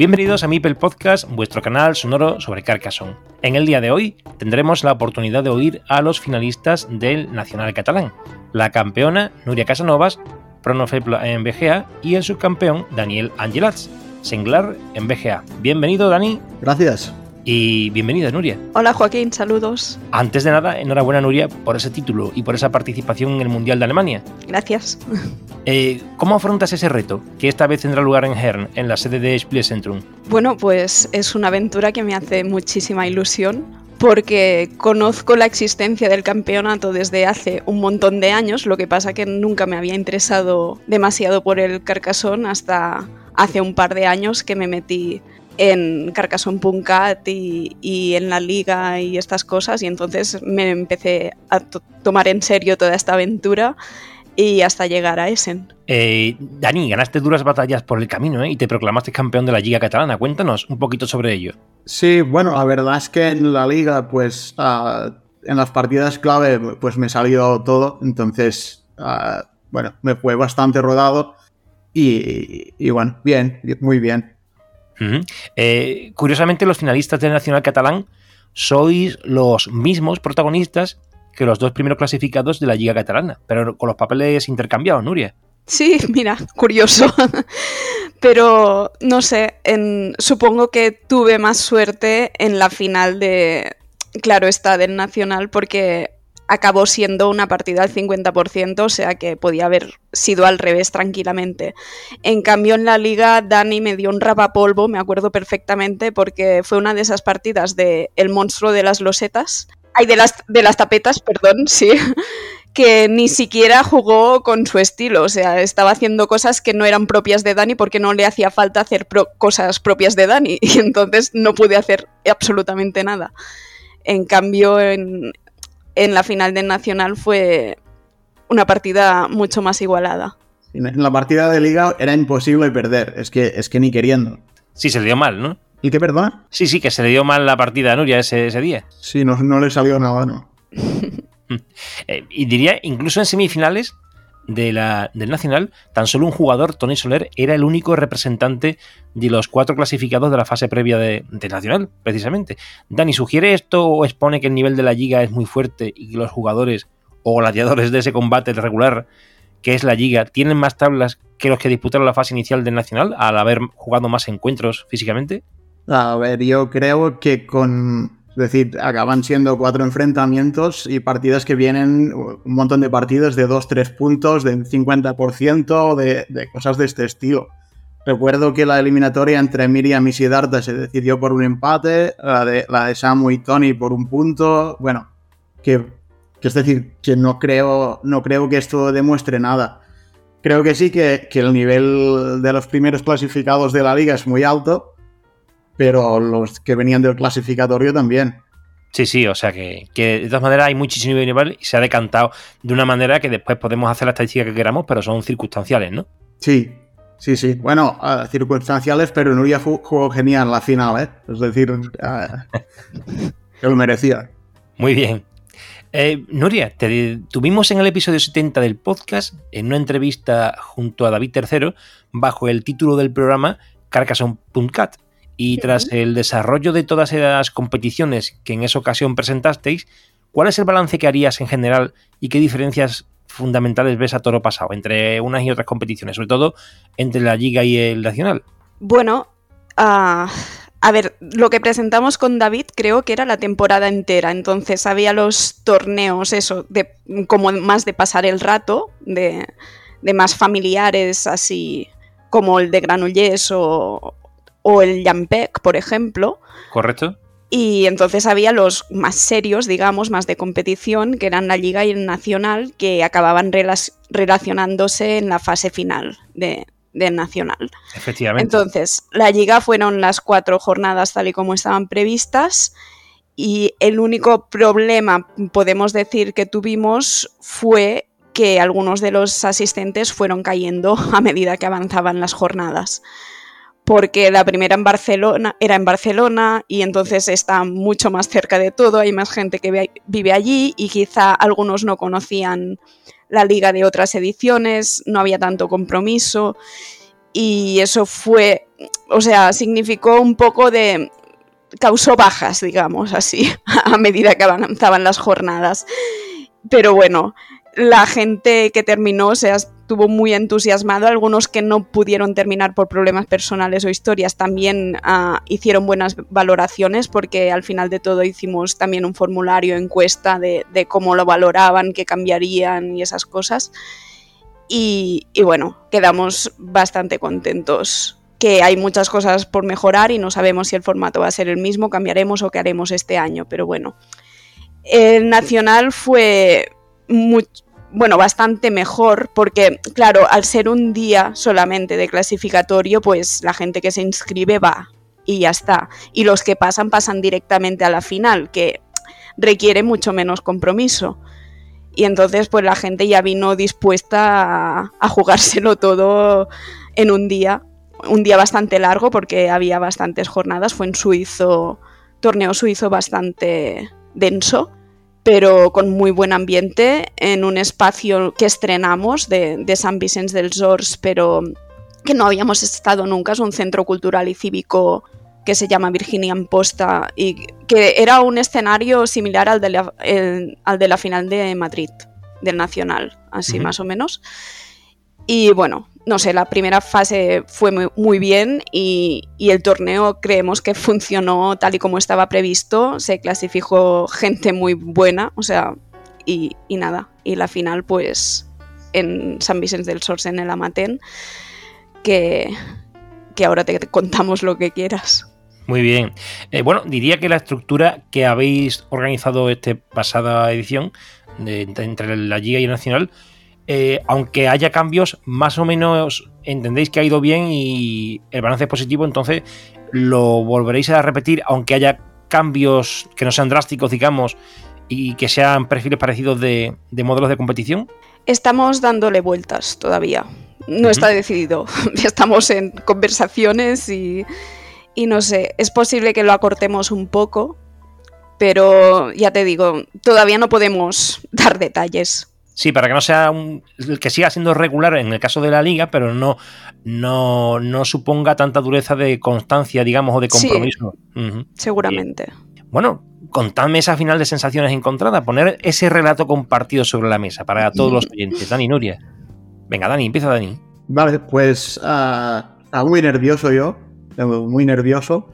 Bienvenidos a Mipel Podcast, vuestro canal sonoro sobre Carcassonne. En el día de hoy tendremos la oportunidad de oír a los finalistas del Nacional Catalán, la campeona Nuria Casanovas, Pronofepla en BGA y el subcampeón Daniel Angelats, Senglar en BGA. Bienvenido Dani. Gracias y bienvenida Nuria. Hola Joaquín, saludos. Antes de nada, enhorabuena Nuria por ese título y por esa participación en el Mundial de Alemania. Gracias. Eh, ¿Cómo afrontas ese reto que esta vez tendrá lugar en Hern, en la sede de Spielzentrum? Bueno, pues es una aventura que me hace muchísima ilusión porque conozco la existencia del campeonato desde hace un montón de años, lo que pasa que nunca me había interesado demasiado por el Carcassonne hasta hace un par de años que me metí en Carcassonne.cat y, y en la liga y estas cosas y entonces me empecé a tomar en serio toda esta aventura y hasta llegar a Essen. Eh, Dani, ganaste duras batallas por el camino ¿eh? y te proclamaste campeón de la Liga Catalana. Cuéntanos un poquito sobre ello. Sí, bueno, la verdad es que en la Liga, pues uh, en las partidas clave, pues me salió todo. Entonces, uh, bueno, me fue bastante rodado y, y bueno, bien, muy bien. Eh, curiosamente, los finalistas del Nacional Catalán sois los mismos protagonistas que los dos primeros clasificados de la Liga Catalana, pero con los papeles intercambiados, Nuria. Sí, mira, curioso. pero no sé, supongo que tuve más suerte en la final de, claro está, del Nacional, porque acabó siendo una partida al 50%, o sea que podía haber sido al revés tranquilamente. En cambio, en la liga, Dani me dio un rapapolvo, me acuerdo perfectamente, porque fue una de esas partidas de El monstruo de las losetas. Ay, de las, de las tapetas, perdón, sí. que ni siquiera jugó con su estilo, o sea, estaba haciendo cosas que no eran propias de Dani porque no le hacía falta hacer cosas propias de Dani y entonces no pude hacer absolutamente nada. En cambio, en, en la final del Nacional fue una partida mucho más igualada. En la partida de liga era imposible perder, es que, es que ni queriendo. Sí, se le dio mal, ¿no? ¿Y qué perdona? Sí, sí, que se le dio mal la partida a Nuria ese, ese día. Sí, no, no le salió nada, ¿no? Eh, y diría, incluso en semifinales, de la, del Nacional, tan solo un jugador, Tony Soler, era el único representante de los cuatro clasificados de la fase previa de, Nacional, precisamente. Dani, ¿sugiere esto o expone que el nivel de la liga es muy fuerte y que los jugadores o gladiadores de ese combate regular, que es la liga, tienen más tablas que los que disputaron la fase inicial del Nacional al haber jugado más encuentros físicamente? A ver, yo creo que con es decir, acaban siendo cuatro enfrentamientos y partidas que vienen, un montón de partidas de 2-3 puntos, de 50%, de, de cosas de este estilo. Recuerdo que la eliminatoria entre Miriam y Siddhartha se decidió por un empate, la de, la de Samu y Tony por un punto. Bueno, que, que, es decir, que no creo, no creo que esto demuestre nada. Creo que sí que, que el nivel de los primeros clasificados de la liga es muy alto, pero los que venían del clasificatorio también. Sí, sí, o sea que, de todas maneras hay muchísimo nivel y se ha decantado de una manera que después podemos hacer la estadística que queramos, pero son circunstanciales, ¿no? Sí, sí, sí. Bueno, uh, circunstanciales, pero Nuria jugó genial la final, ¿eh? Es decir, uh, que lo merecía. Muy bien. Eh, Nuria, te tuvimos en el episodio 70 del podcast en una entrevista junto a David III bajo el título del programa Carcassonne.cat y tras el desarrollo de todas esas competiciones que en esa ocasión presentasteis, ¿cuál es el balance que harías en general y qué diferencias fundamentales ves a toro pasado entre unas y otras competiciones, sobre todo entre la Liga y el Nacional? Bueno, uh, a ver, lo que presentamos con David creo que era la temporada entera, entonces había los torneos, eso, de como más de pasar el rato, de, de más familiares, así como el de Granollers o, o el Jampec, por ejemplo. ¿Correcto? Y entonces había los más serios, digamos, más de competición, que eran la Liga y el Nacional, que acababan relacionándose en la fase final de, del Nacional. Efectivamente. Entonces, la Liga fueron las cuatro jornadas tal y como estaban previstas. Y el único problema, podemos decir, que tuvimos fue que algunos de los asistentes fueron cayendo a medida que avanzaban las jornadas porque la primera en Barcelona era en Barcelona y entonces está mucho más cerca de todo, hay más gente que vive allí y quizá algunos no conocían la liga de otras ediciones, no había tanto compromiso y eso fue, o sea, significó un poco de causó bajas, digamos así, a medida que avanzaban las jornadas. Pero bueno, la gente que terminó, o sea, estuvo muy entusiasmado. Algunos que no pudieron terminar por problemas personales o historias también uh, hicieron buenas valoraciones porque al final de todo hicimos también un formulario encuesta de, de cómo lo valoraban, qué cambiarían y esas cosas. Y, y bueno, quedamos bastante contentos que hay muchas cosas por mejorar y no sabemos si el formato va a ser el mismo, cambiaremos o qué haremos este año, pero bueno. El Nacional fue muy, bueno, bastante mejor, porque claro, al ser un día solamente de clasificatorio, pues la gente que se inscribe va y ya está. Y los que pasan pasan directamente a la final, que requiere mucho menos compromiso. Y entonces pues la gente ya vino dispuesta a, a jugárselo todo en un día, un día bastante largo porque había bastantes jornadas, fue en suizo, torneo suizo bastante denso pero con muy buen ambiente, en un espacio que estrenamos de, de San Vicente del Sors, pero que no habíamos estado nunca, es un centro cultural y cívico que se llama Virginia Posta y que era un escenario similar al de la, el, al de la final de Madrid, del Nacional, así uh -huh. más o menos. Y bueno, no sé, la primera fase fue muy, muy bien y, y, el torneo creemos que funcionó tal y como estaba previsto. Se clasificó gente muy buena, o sea, y, y nada. Y la final, pues, en San Vicente del Sors, en el Amatén, que, que ahora te contamos lo que quieras. Muy bien. Eh, bueno, diría que la estructura que habéis organizado esta pasada edición de, entre la Liga y el Nacional eh, aunque haya cambios, más o menos entendéis que ha ido bien y el balance es positivo, entonces lo volveréis a repetir, aunque haya cambios que no sean drásticos, digamos, y que sean perfiles parecidos de, de modelos de competición. Estamos dándole vueltas todavía. No uh -huh. está decidido. Estamos en conversaciones y, y no sé, es posible que lo acortemos un poco, pero ya te digo, todavía no podemos dar detalles. Sí, para que no sea un, que siga siendo regular en el caso de la liga, pero no, no, no suponga tanta dureza de constancia, digamos, o de compromiso. Sí, uh -huh. Seguramente. Bueno, contadme esa final de sensaciones encontradas, poner ese relato compartido sobre la mesa para todos los oyentes. Dani Nuria. Venga, Dani, empieza Dani. Vale, pues uh, muy nervioso yo, muy nervioso.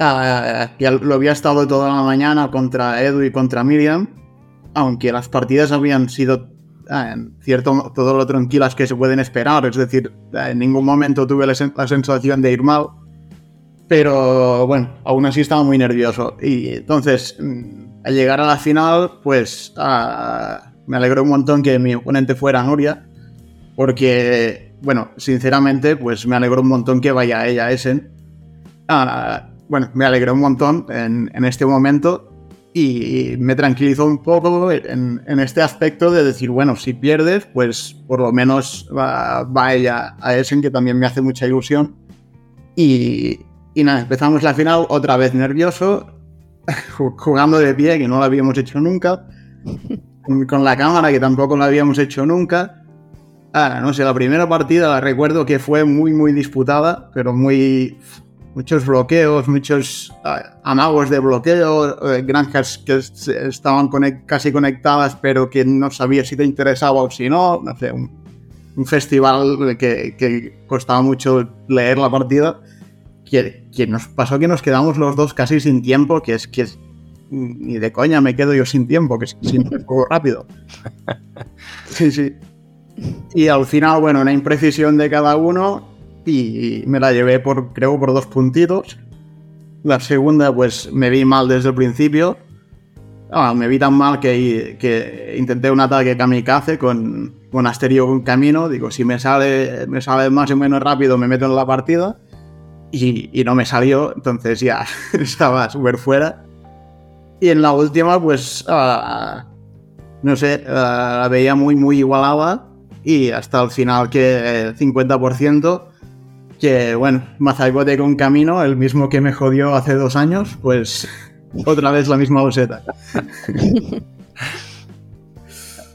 Uh, ya lo había estado toda la mañana contra Edu y contra Miriam aunque las partidas habían sido eh, en cierto todo lo tranquilas que se pueden esperar, es decir, en ningún momento tuve la, sen la, sensación de ir mal, pero bueno, aún así estaba muy nervioso. Y entonces, mm, al llegar a la final, pues uh, me alegró un montón que mi oponente fuera Nuria, porque, bueno, sinceramente, pues me alegró un montón que vaya ella a Essen. Uh, bueno, me alegró un montón en este momento y me tranquilizó un poco en, en, este aspecto de decir, bueno, si pierdes, pues por lo menos va, va ella a Essen, que también me hace mucha ilusión. Y, y nada, empezamos la final otra vez nervioso, jugando de pie, que no lo habíamos hecho nunca, con la cámara, que tampoco lo habíamos hecho nunca. Ahora, no sé, la primera partida la recuerdo que fue muy, muy disputada, pero muy muchos bloqueos, muchos uh, amagos de bloqueo, uh, granjas que estaban conect casi conectadas pero que no sabía si te interesaba o si no, no sé, un, un festival que, que, costaba mucho leer la partida. que, que, nos pasó que nos quedamos los dos casi sin tiempo, que es que ni de coña me quedo yo sin tiempo, que es sin juego rápido. Sí, sí. Y al final, bueno, una imprecisión de cada uno y me la llevé por, creo, por dos puntitos. La segunda, pues me vi mal desde el principio. Ah, me vi tan mal que, que intenté un ataque kamikaze con, con Asterio con camino. Digo, si me sale, me sale más o menos rápido, me meto en la partida. Y, no me salió, entonces ya estaba súper fuera. Y en la última, pues, uh, no sé, uh, la veía muy, muy igualada. Y hasta el final que el 50%, que bueno, Mazaibote con camino, el mismo que me jodió hace dos años, pues otra vez la misma boseta.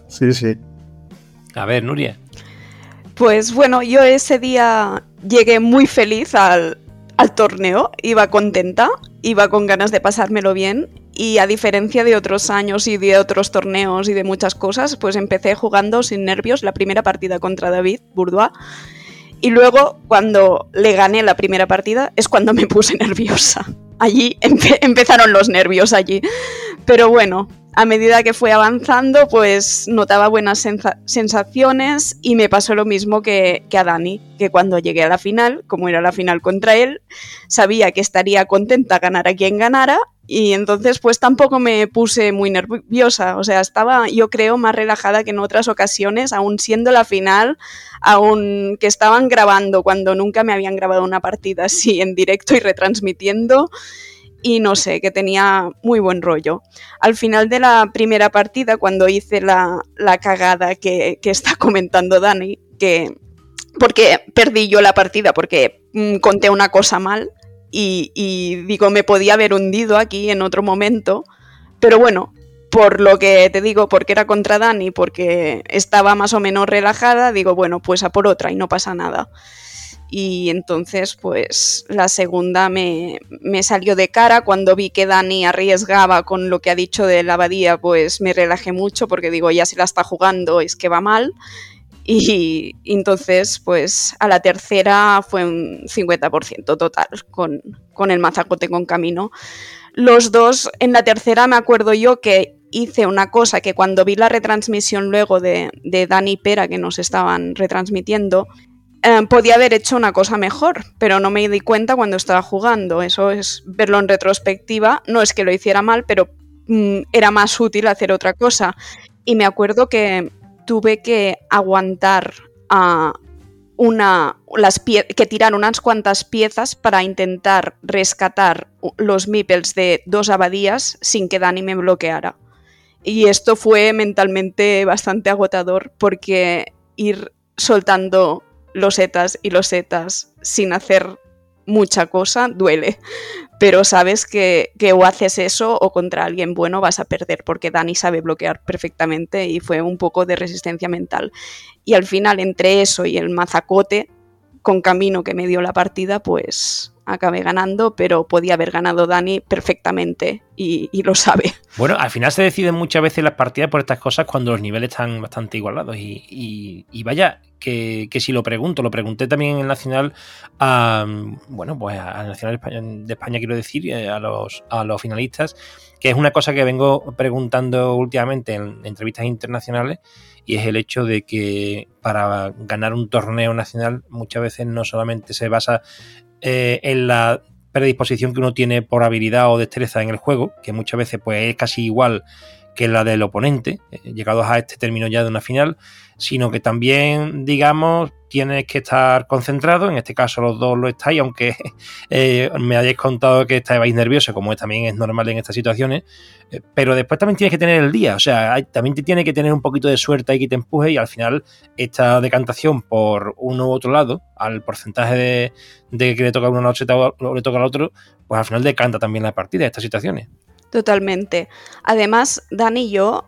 sí, sí. A ver, Nuria. Pues bueno, yo ese día llegué muy feliz al, al torneo, iba contenta, iba con ganas de pasármelo bien y a diferencia de otros años y de otros torneos y de muchas cosas, pues empecé jugando sin nervios la primera partida contra David Bourdois y luego cuando le gané la primera partida es cuando me puse nerviosa. Allí empe empezaron los nervios allí. Pero bueno, a medida que fue avanzando, pues notaba buenas sensaciones y me pasó lo mismo que, que, a Dani, que cuando llegué a la final, como era la final contra él, sabía que estaría contenta ganar a quien ganara y entonces pues tampoco me puse muy nerviosa, o sea, estaba yo creo más relajada que en otras ocasiones, aún siendo la final, aún que estaban grabando cuando nunca me habían grabado una partida así en directo y retransmitiendo y no sé, que tenía muy buen rollo. Al final de la primera partida, cuando hice la, la cagada que, que, está comentando Dani, que porque perdí yo la partida porque mmm, conté una cosa mal y, y, digo, me podía haber hundido aquí en otro momento, pero bueno, por lo que te digo, porque era contra Dani, porque estaba más o menos relajada, digo, bueno, pues a por otra y no pasa nada. Y entonces pues la segunda me, me, salió de cara cuando vi que Dani arriesgaba con lo que ha dicho de la abadía pues me relajé mucho porque digo ya se la está jugando es que va mal y, y entonces pues a la tercera fue un 50% total con, con el mazacote con camino los dos en la tercera me acuerdo yo que hice una cosa que cuando vi la retransmisión luego de, de Dani y Pera que nos estaban retransmitiendo eh, podía haber hecho una cosa mejor, pero no me di cuenta cuando estaba jugando. Eso es verlo en retrospectiva. No es que lo hiciera mal, pero mm, era más útil hacer otra cosa. Y me acuerdo que tuve que aguantar a una, las que tirar unas cuantas piezas para intentar rescatar los meeples de dos abadías sin que Dani me bloqueara. Y esto fue mentalmente bastante agotador porque ir soltando los setas y los setas sin hacer mucha cosa duele. Pero sabes que, que, o haces eso o contra alguien bueno vas a perder, porque Dani sabe bloquear perfectamente y fue un poco de resistencia mental. Y al final, entre eso y el mazacote con camino que me dio la partida, pues acabé ganando, pero podía haber ganado Dani perfectamente y, lo sabe. Bueno, al final se deciden muchas veces las partidas por estas cosas cuando los niveles están bastante igualados. Y, y, y vaya, que, que, si lo pregunto, lo pregunté también en el Nacional a, bueno, pues al Nacional de España, quiero decir, eh, a los, a los finalistas, que es una cosa que vengo preguntando últimamente en entrevistas internacionales y es el hecho de que para ganar un torneo nacional muchas veces no solamente se basa eh, en la predisposición que uno tiene por habilidad o destreza en el juego, que muchas veces pues es casi igual que la del oponente, eh, llegados a este término ya de una final, sino que también, digamos, tienes que estar concentrado, en este caso los dos lo estáis, aunque eh, me hayáis contado que estáis nerviosos, como también es normal en estas situaciones, eh, pero después también tienes que tener el día, o sea, también te tiene que tener un poquito de suerte ahí que te empuje y al final esta decantación por uno u otro lado, al porcentaje de, de que le toca a uno o le toca al otro, pues al final decanta también la partida, estas situaciones. Totalmente. Además, Dani y yo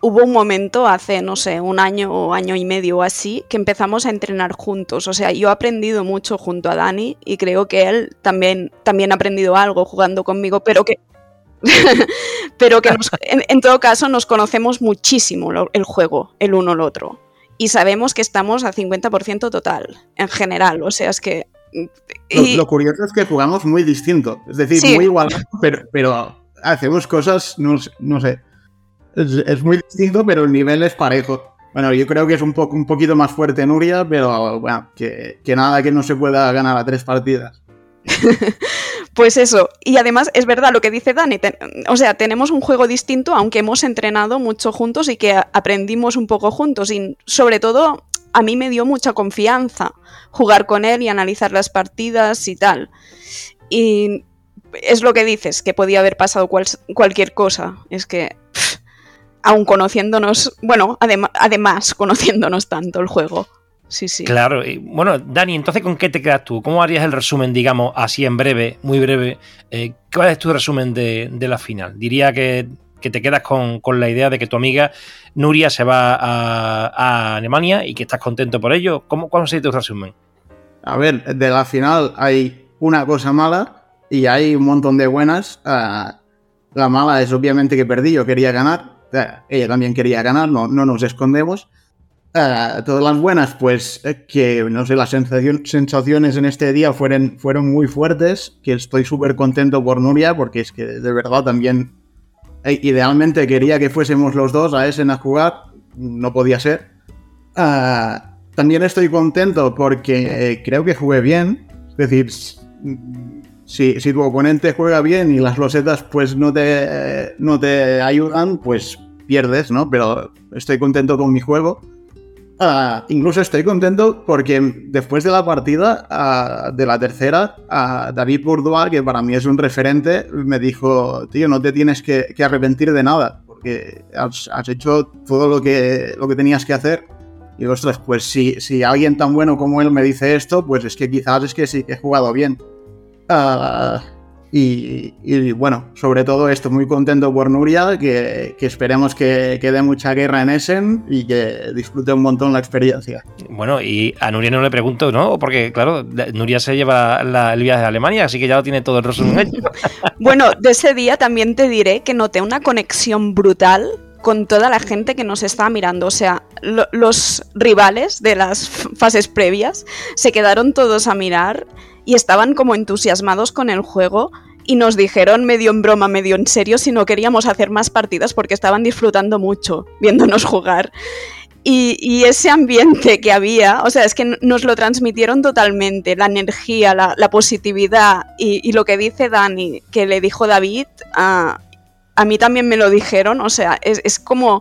hubo un momento hace, no sé, un año o año y medio o así, que empezamos a entrenar juntos. O sea, yo he aprendido mucho junto a Dani y creo que él también, también ha aprendido algo jugando conmigo, pero que... pero que nos, en, en, todo caso nos conocemos muchísimo lo, el juego, el uno al otro. Y sabemos que estamos a 50% total, en general. O sea, es que Lo, curioso es que jugamos muy distinto, es decir, muy igual, pero, pero hacemos cosas, no, sé, es, muy distinto, pero el nivel es parejo. Bueno, yo creo que es un, poco, un poquito más fuerte Nuria, pero bueno, que, que nada que no se pueda ganar a tres partidas. Pues eso, y además es verdad lo que dice Dani, o sea, tenemos un juego distinto aunque hemos entrenado mucho juntos y que aprendimos un poco juntos y sobre todo a mí me dio mucha confianza jugar con él y analizar las partidas y tal. Y es lo que dices, que podía haber pasado cualquier cosa, es que aún conociéndonos, bueno, además conociéndonos tanto el juego. Sí, sí. Claro. Y, bueno, Dani, entonces, ¿con qué te quedas tú? ¿Cómo harías el resumen, digamos, así en breve, muy breve? Eh, ¿Cuál es tu resumen de, la final? Diría que, te quedas con, la idea de que tu amiga Nuria se va a, Alemania y que estás contento por ello. ¿Cómo, ¿Cuál sería tu resumen? A ver, de la final hay una cosa mala y hay un montón de buenas. Ah, la mala es obviamente que perdí, yo quería ganar. ella también quería ganar, no, no nos escondemos. Eh, todas las buenas, pues eh, que, no sé, las sensaciones en este día fueron, fueron muy fuertes, que estoy súper contento por Nuria, porque es que de verdad también, eh, idealmente quería que fuésemos los dos a Essen a jugar, no podía ser. también estoy contento porque creo que jugué bien, es decir, si, tu oponente juega bien y las losetas pues no te, no te ayudan, pues pierdes, ¿no? Pero estoy contento con mi juego. Ah, incluso estoy contento porque después de la partida ah, de la tercera, uh, David Bourdois, que para mí es un referente, me dijo, tío, no te tienes que, arrepentir de nada, porque has, hecho todo lo que, lo que tenías que hacer. Y ostras, pues si, si alguien tan bueno como él me dice esto, pues es que quizás es que sí he jugado bien. Y, bueno, sobre todo esto, muy contento por Nuria, que, esperemos que, quede mucha guerra en Essen y que disfrute un montón la experiencia. Bueno, y a Nuria no le pregunto, ¿no? Porque claro, Nuria se lleva el viaje a Alemania, así que ya lo tiene todo el resumen hecho. bueno, de ese día también te diré que noté una conexión brutal con toda la gente que nos estaba mirando. O sea, los rivales de las fases previas se quedaron todos a mirar y estaban como entusiasmados con el juego y nos dijeron medio en broma, medio en serio si no queríamos hacer más partidas porque estaban disfrutando mucho viéndonos jugar. Y, ese ambiente que había, o sea, es que nos lo transmitieron totalmente, la energía, la, positividad y, lo que dice Dani, que le dijo David, a, a mí también me lo dijeron, o sea, es, es como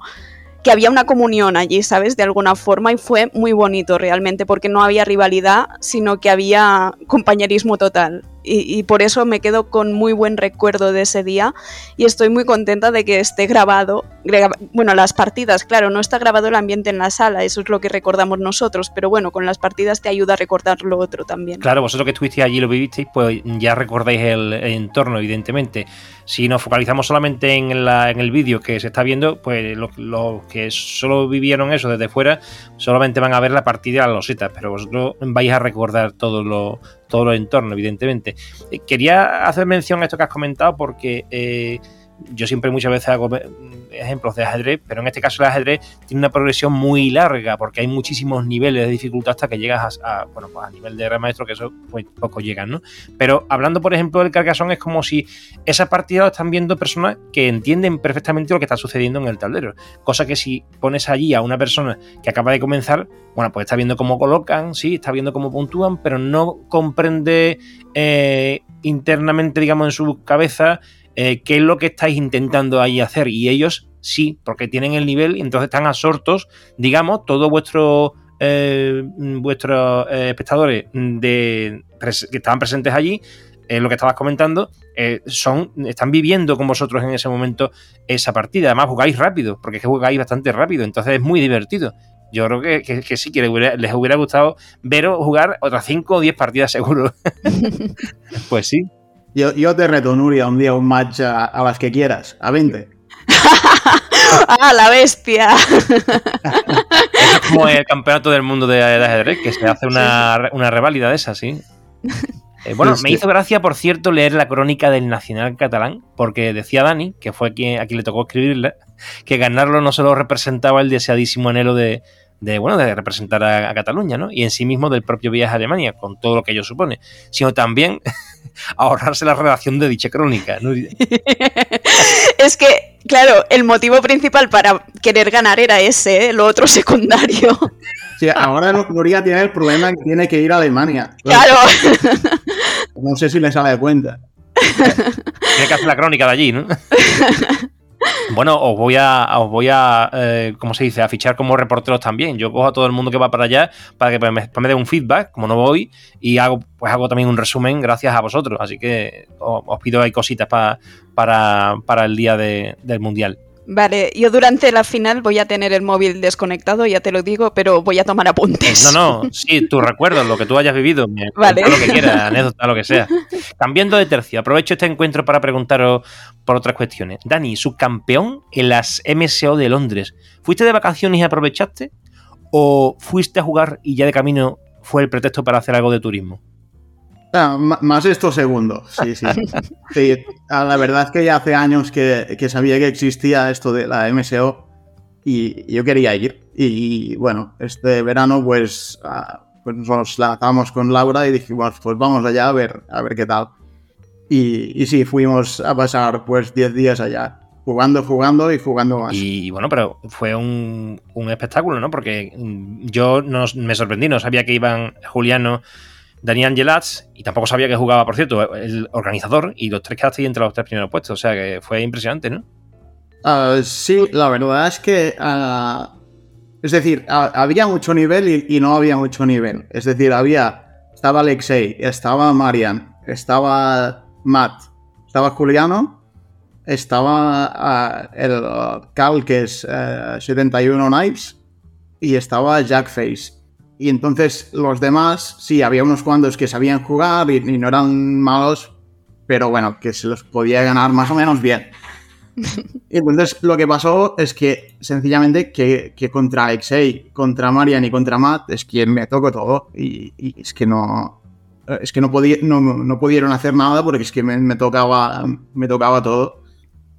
que había una comunión allí, ¿sabes? De alguna forma y fue muy bonito realmente porque no había rivalidad, sino que había compañerismo total y, por eso me quedo con muy buen recuerdo de ese día y estoy muy contenta de que esté grabado. bueno, las partidas, claro, no está grabado el ambiente en la sala, eso es lo que recordamos nosotros, pero bueno, con las partidas te ayuda a recordar lo otro también. Claro, vosotros que estuvisteis allí lo vivisteis, pues ya recordáis el, entorno, evidentemente. Si nos focalizamos solamente en, en el vídeo que se está viendo, pues los que solo vivieron eso desde fuera, solamente van a ver la partida a los loseta, pero vosotros vais a recordar todo lo, todo los entornos, evidentemente. Eh, quería hacer mención a esto que has comentado porque eh, yo siempre muchas veces hago ejemplos de ajedrez, pero en este caso el ajedrez tiene una progresión muy larga porque hay muchísimos niveles de dificultad hasta que llegas a, bueno, pues a nivel de remaestro que eso pues poco llegan, ¿no? Pero hablando, por ejemplo, del Carcassonne es como si esa partida lo están viendo personas que entienden perfectamente lo que está sucediendo en el tablero, cosa que si pones allí a una persona que acaba de comenzar, bueno, pues está viendo cómo colocan, sí, está viendo cómo puntúan, pero no comprende eh, internamente, digamos, en su cabeza eh, qué es lo que estáis intentando ahí hacer. Y ellos sí, porque tienen el nivel y entonces están absortos, digamos, todos vuestros eh, vuestros eh, espectadores de, que estaban presentes allí, lo que estabas comentando, son, están viviendo con vosotros en ese momento esa partida. Además, jugáis rápido, porque es que jugáis bastante rápido, entonces es muy divertido. Yo creo que, que, sí, que les hubiera, les hubiera, gustado veros jugar otras 5 o 10 partidas seguro. pues sí. Yo, te reto, Nuria, un día un match a, las que quieras, a 20. ¡Ah, la bestia! es como el campeonato del mundo de, ajedrez, que se hace una, una reválida de esa, sí. Eh, bueno, me hizo gracia, por cierto, leer la crónica del Nacional Catalán, porque decía Dani, que fue quien, a quien le tocó escribirla, que ganarlo no solo representaba el deseadísimo anhelo de, de, bueno, de representar a, Cataluña, ¿no? Y en sí mismo del propio viaje a Alemania, con todo lo que ello supone, sino también ahorrarse la redacción de dicha crónica. ¿no? es que, claro, el motivo principal para querer ganar era ese, ¿eh? lo otro secundario. Sí, ahora Nuria tiene el problema que tiene que ir a Alemania. Claro. No sé si le sale de cuenta. Tiene que hacer la crónica de allí, ¿no? Bueno, os voy a, os voy a eh, ¿cómo se dice? A fichar como reporteros también. Yo cojo a todo el mundo que va para allá para que me, dé un feedback, como no voy, y hago, pues hago también un resumen gracias a vosotros. Así que os, pido ahí cositas para, para el día del Mundial. Vale, yo durante la final voy a tener el móvil desconectado, ya te lo digo, pero voy a tomar apuntes. No, no, sí, tus recuerdos, lo que tú hayas vivido, vale. lo que quieras, anécdota, lo que sea. Cambiando de tercio, aprovecho este encuentro para preguntaros por otras cuestiones. Dani, subcampeón en las MSO de Londres, ¿fuiste de vacaciones y aprovechaste? ¿O fuiste a jugar y ya de camino fue el pretexto para hacer algo de turismo? Ah, más esto segundo, sí, sí. sí. Ah, la verdad es que ya hace años que, sabía que existía esto de la MSO y yo quería ir. Y bueno, este verano pues, ah, pues nos lanzamos con Laura y dijimos, pues vamos allá a ver, a ver qué tal. Y, y sí, fuimos a pasar pues 10 días allá, jugando, jugando y jugando más. Y bueno, pero fue un, un espectáculo, ¿no? Porque yo no, me sorprendí, no sabía que iban Juliano Daniel Gelats, y tampoco sabía que jugaba, por cierto, el organizador, y los tres quedaste entre los tres primeros puestos. O sea que fue impresionante, ¿no? Ah, sí, la verdad es que. Ah, es decir, había mucho nivel y, no había mucho nivel. Es decir, había. Estaba Alexei, estaba Marian, estaba Matt, estaba Juliano, estaba ah, el Cal, que es 71 eh, Knives, y estaba Jack Face. Y entonces los demás, sí, había unos cuantos que sabían jugar y, no eran malos, pero bueno, que se los podía ganar más o menos bien. Y entonces lo que pasó es que sencillamente que, contra Alexei, contra Marian y contra Matt es que me tocó todo y, es que no es que no, podía, no, pudieron hacer nada porque es que me, tocaba me tocaba todo.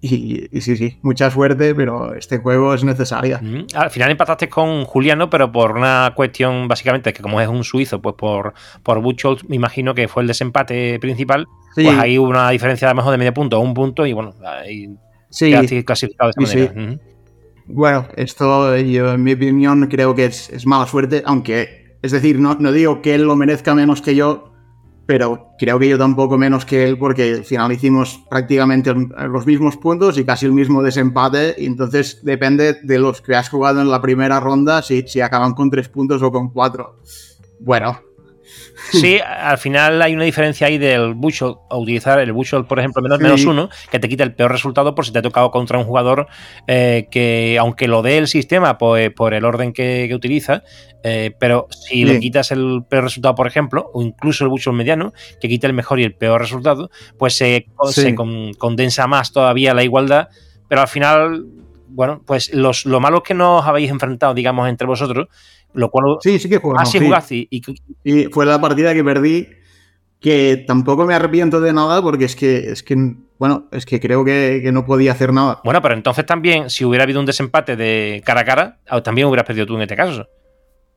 Y, sí, sí, mucha suerte, pero este juego es necesaria. Al final empataste con Juliano, pero por una cuestión, básicamente, que como es un suizo, pues por, por me imagino que fue el desempate principal. Pues ahí hubo una diferencia a lo mejor de medio punto o un punto, y bueno, ahí sí, clasificado de esa manera. Bueno, esto, yo, en mi opinión, creo que es, es mala suerte, aunque, es decir, no, no digo que él lo merezca menos que yo, pero creo que yo tampoco menos que él porque al final hicimos prácticamente los mismos puntos y casi el mismo desempate y entonces depende de los que has jugado en la primera ronda si, si acaban con tres puntos o con cuatro. Bueno, Sí, al final hay una diferencia ahí del Bushel, a utilizar el Bushel, por ejemplo, menos, menos uno, que te quita el peor resultado por si te ha tocado contra un jugador eh, que, aunque lo dé el sistema pues, por el orden que, utiliza, eh, pero si le quitas el peor resultado, por ejemplo, o incluso el Bushel mediano, que quita el mejor y el peor resultado, pues se, condensa más todavía la igualdad, pero al final, bueno, pues los, lo malo que nos habéis enfrentado, digamos, entre vosotros, lo cual, sí, sí que jugamos. Ah, sí, Y, fue la partida que perdí, que tampoco me arrepiento de nada porque es que, es que bueno, es que creo que, no podía hacer nada. Bueno, pero entonces también, si hubiera habido un desempate de cara a cara, ah, también hubieras perdido tú en este caso.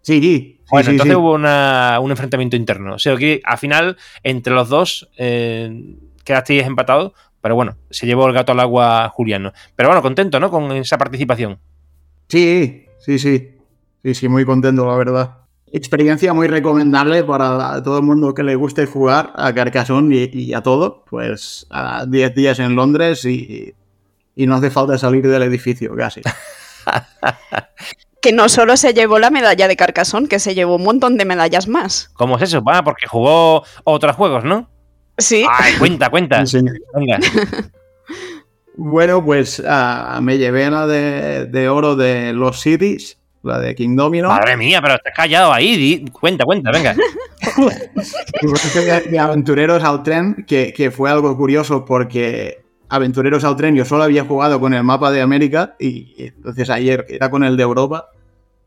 Sí, sí. Bueno, entonces hubo un enfrentamiento interno. O sea, que al final, entre los dos, eh, quedasteis empatados, pero bueno, se llevó el gato al agua Juliano. Pero bueno, contento, ¿no? Con esa participación. Sí, sí, sí. Sí, sí, muy contento, la verdad. Experiencia muy recomendable para todo el mundo que le guste jugar a Carcassonne y, a todo. Pues a 10 días en Londres y, no hace falta salir del edificio casi. que no solo se llevó la medalla de Carcassonne, que se llevó un montón de medallas más. ¿Cómo es eso? Va, porque jugó otros juegos, ¿no? Sí. Ay, cuenta, cuenta. Venga. bueno, pues ah, me llevé la de, de, oro de los Cities la de King Domino. Madre mía, pero estás callado ahí. Cuenta, cuenta, venga. de Aventureros al Tren, que, fue algo curioso porque Aventureros al Tren yo solo había jugado con el mapa de América y, entonces ayer era con el de Europa.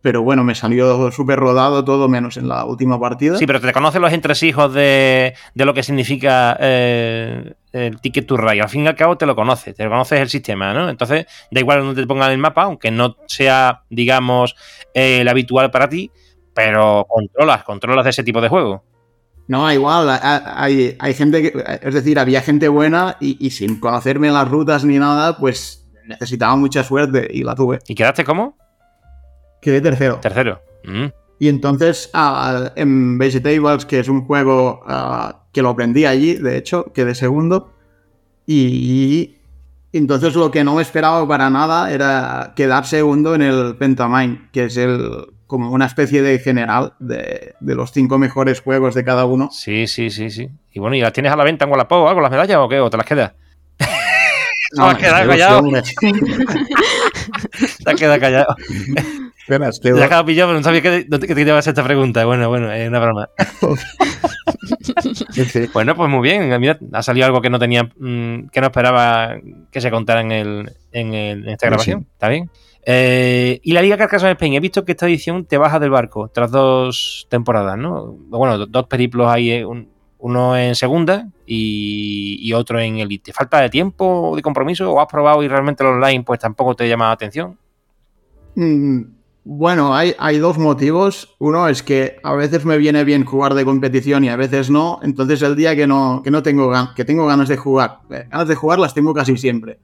Pero bueno, me salió súper rodado todo menos en la última partida. Sí, pero te conocen los entresijos de, de lo que significa eh, el Ticket to Ride. Al fin y al cabo te lo conoces, te lo conoces el sistema, ¿no? Entonces, da igual donde te pongan el mapa, aunque no sea, digamos, eh, el habitual para ti, pero controlas, controlas de ese tipo de juego. No, igual, hay, hay gente que, es decir, había gente buena y, y sin conocerme las rutas ni nada, pues necesitaba mucha suerte y la tuve. ¿Y quedaste cómo? Quedé tercero. Tercero. Mm. Y entonces uh, en Vegetables, que es un juego uh, que lo aprendí allí, de hecho, quedé segundo. Y, y, entonces lo que no me esperaba para nada era quedar segundo en el Pentamine, que es el como una especie de general de, de, los cinco mejores juegos de cada uno. Sí, sí, sí, sí. Y bueno, ¿y las tienes a la venta en Wallapop o algo, las medallas o qué? ¿O te las quedas? No, te has quedado callado. te has quedado callado. Espera, Te has quedado pillado, pero no sabía que, que te ibas a hacer esta pregunta. Bueno, bueno, es una broma. Bueno, pues muy bien. Mira, ha salido algo que no tenía, mmm, que no esperaba que se contara en, el, en, el, en esta grabación. Sí. Está bien. Eh, y la Liga Carcassonne Spain, he visto que esta edición te baja del barco tras dos temporadas, ¿no? Bueno, dos periplos ahí, eh, un, uno en segunda y, y, otro en elite. ¿Falta de tiempo, de compromiso? ¿O has probado y realmente el online pues tampoco te llama la atención? Mm, bueno, hay, dos motivos. Uno es que a veces me viene bien jugar de competición y a veces no. Entonces el día que no, que no tengo, que tengo ganas de jugar, eh, ganas de jugar las tengo casi siempre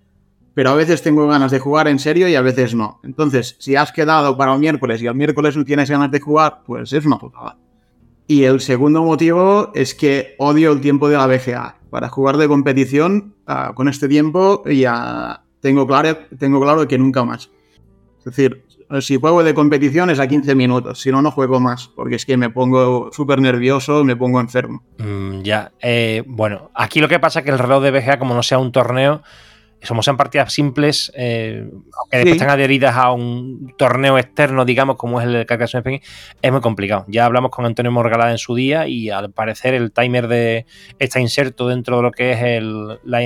pero a veces tengo ganas de jugar en serio y a veces no. Entonces, si has quedado para el miércoles y el miércoles no tienes ganas de jugar, pues es una putada. Y el segundo motivo es que odio el tiempo de la BGA. Para jugar de competición, uh, con este tiempo ya tengo claro, tengo claro que nunca más. Es decir, si juego de competición es a 15 minutos, si no, no juego más, porque es que me pongo súper nervioso, me pongo enfermo. Mm, ya, eh, bueno, aquí lo que pasa es que el reloj de BGA, como no sea un torneo, somos en partidas simples, eh, que después sí. están adheridas a un torneo externo, digamos, como es el Carcassonne Spain, es muy complicado. Ya hablamos con Antonio Morgalada en su día y al parecer el timer de está inserto dentro de lo que es el, la,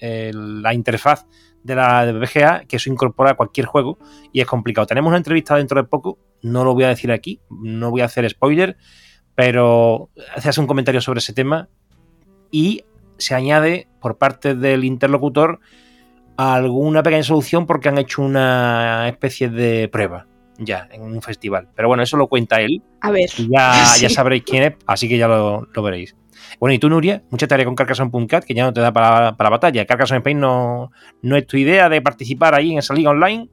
el, la interfaz de la BGA, que eso incorpora a cualquier juego y es complicado. Tenemos una entrevista dentro de poco, no lo voy a decir aquí, no voy a hacer spoiler, pero haces un comentario sobre ese tema y se añade por parte del interlocutor alguna pequeña solución porque han hecho una especie de prueba ya en un festival. Pero bueno, eso lo cuenta él. A ver. Ya, sí. ya sabréis quién es, así que ya lo, lo, veréis. Bueno, y tú, Nuria, mucha tarea con Carcassonne.cat, que ya no te da para, para la batalla. Carcassonne Spain no, no es tu idea de participar ahí en esa liga online.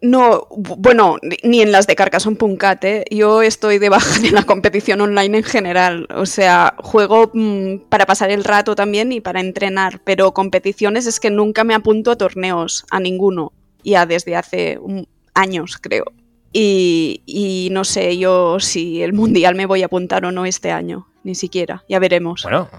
No, bueno, ni en las de Carcassonne.cat, ¿eh? Yo estoy de baja de la competición online en general. O sea, juego mmm, para pasar el rato también y para entrenar, pero competiciones es que nunca me apunto a torneos, a ninguno. Ya desde hace un, años, creo. Y, y, no sé yo si el mundial me voy a apuntar o no este año, ni siquiera, ya veremos. Bueno,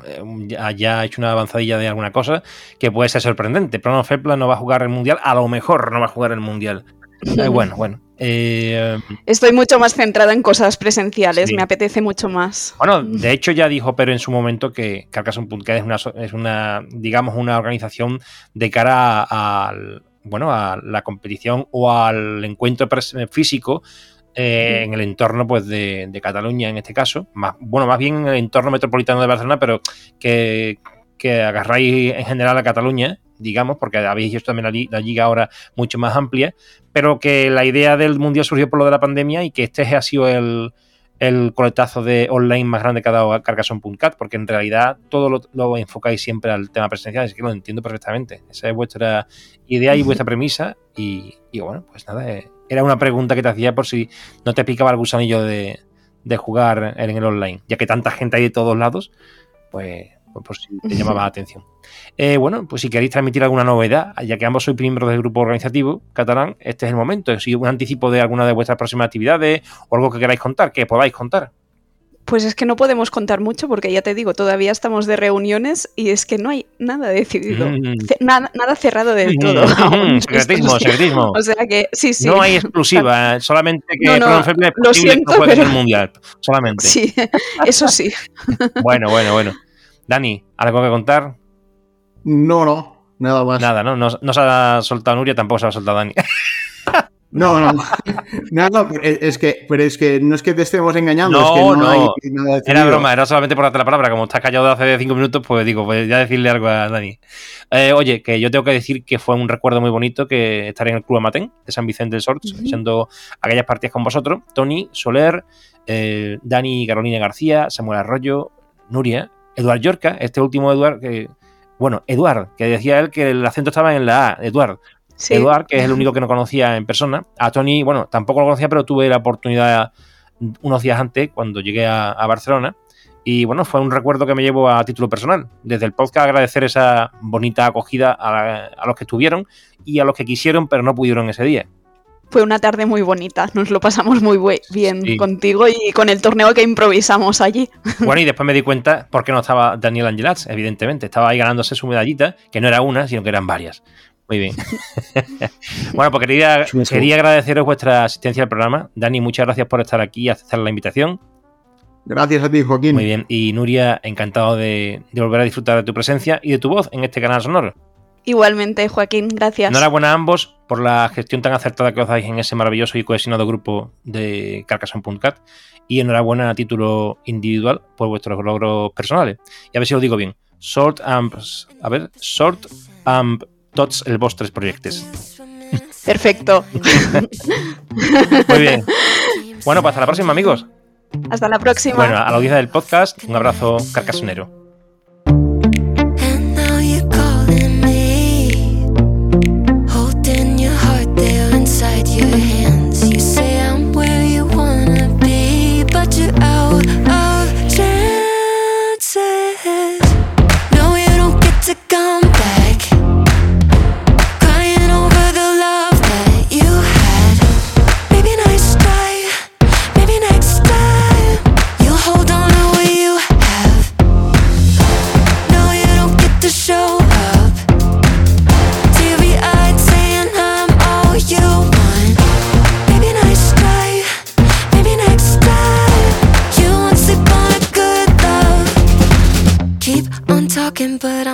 ya, ya ha hecho una avanzadilla de alguna cosa que puede ser sorprendente. Prono Fepla no va a jugar el mundial, a lo mejor no va a jugar el mundial. Eh, bueno, bueno. Eh, Estoy mucho más centrada en cosas presenciales, sí. me apetece mucho más. Bueno, de hecho ya dijo pero en su momento que Carcassonne.cat es una, es una, digamos, una organización de cara al, bueno, a la competición o al encuentro físico eh, en el entorno pues, de, de, Cataluña, en este caso. Más, bueno, más bien en el entorno metropolitano de Barcelona, pero que, que agarráis en general a Cataluña, digamos, porque habéis hecho también la, la, liga ahora mucho más amplia, pero que la idea del Mundial surgió por lo de la pandemia y que este ha sido el, el coletazo de online más grande que ha dado Carcassonne.cat, porque en realidad todo lo, lo, enfocáis siempre al tema presencial, así que lo entiendo perfectamente. Esa es vuestra idea y vuestra premisa. Y, y bueno, pues nada, eh, era una pregunta que te hacía por si no te picaba el gusanillo de, de jugar en el online, ya que tanta gente hay de todos lados, pues por si te llamaba la atención. Eh, bueno, pues si queréis transmitir alguna novedad, ya que ambos sois miembros del grupo organizativo catalán, este es el momento. Si un anticipo de alguna de vuestras próximas actividades o algo que queráis contar, que podáis contar. Pues es que no podemos contar mucho porque ya te digo, todavía estamos de reuniones y es que no hay nada decidido, mm. nada, nada, cerrado del todo. Mm, secretismo, secretismo. O sea que sí, sí. No hay exclusiva, solamente que no, no, lo siento, no pero... el mundial, solamente. Sí, eso sí. bueno, bueno, bueno. Dani, ¿algo que contar? No, no, nada más. Nada, ¿no? No, no se ha soltado Nuria, tampoco se ha soltado Dani. No, no, no, no, es que, pero es que no es que te estemos engañando, No, es que no, no. hay nada Era broma, era solamente por darte la palabra. Como estás callado de hace cinco minutos, pues digo, pues ya decirle algo a Dani. Eh, oye, que yo tengo que decir que fue un recuerdo muy bonito que estar en el Club Amatén de San Vicente del Sorts, Ujú. siendo aquellas partidas con vosotros. Tony, Soler, eh, Dani y Carolina García, Samuel Arroyo, Nuria, Eduard Yorca, este último Eduard que. Bueno, Eduard, que decía él que el acento estaba en la A, Eduard. Sí. Eduard, que es el único que no conocía en persona. A Tony, bueno, tampoco lo conocía, pero tuve la oportunidad unos días antes, cuando llegué a, a Barcelona. Y bueno, fue un recuerdo que me llevo a título personal. Desde el podcast agradecer esa bonita acogida a, a los que estuvieron y a los que quisieron, pero no pudieron ese día. Fue una tarde muy bonita, nos lo pasamos muy bien Sí. contigo y con el torneo que improvisamos allí. Bueno, y después me di cuenta por qué no estaba Daniel Angelats, evidentemente. Estaba ahí ganándose su medallita, que no era una, sino que eran varias. Muy bien. bueno, pues quería, quería agradeceros vuestra asistencia al programa. Dani, muchas gracias por estar aquí y aceptar la invitación. Gracias a ti, Joaquín. Muy bien. Y Nuria, encantado de, de volver a disfrutar de tu presencia y de tu voz en este canal sonoro. Igualmente, Joaquín, gracias. Enhorabuena a ambos por la gestión tan acertada que os dais en ese maravilloso y cohesionado grupo de Carcassonne.cat y enhorabuena a título individual por vuestros logros personales. Y a ver si lo digo bien. Sort Amps, a ver, Sort Amp tots els vostres projectes. Perfecto. Muy bien. Bueno, pues hasta la próxima, amigos. Hasta la próxima. Bueno, a la audiencia del podcast, un abrazo carcasonero. broken, but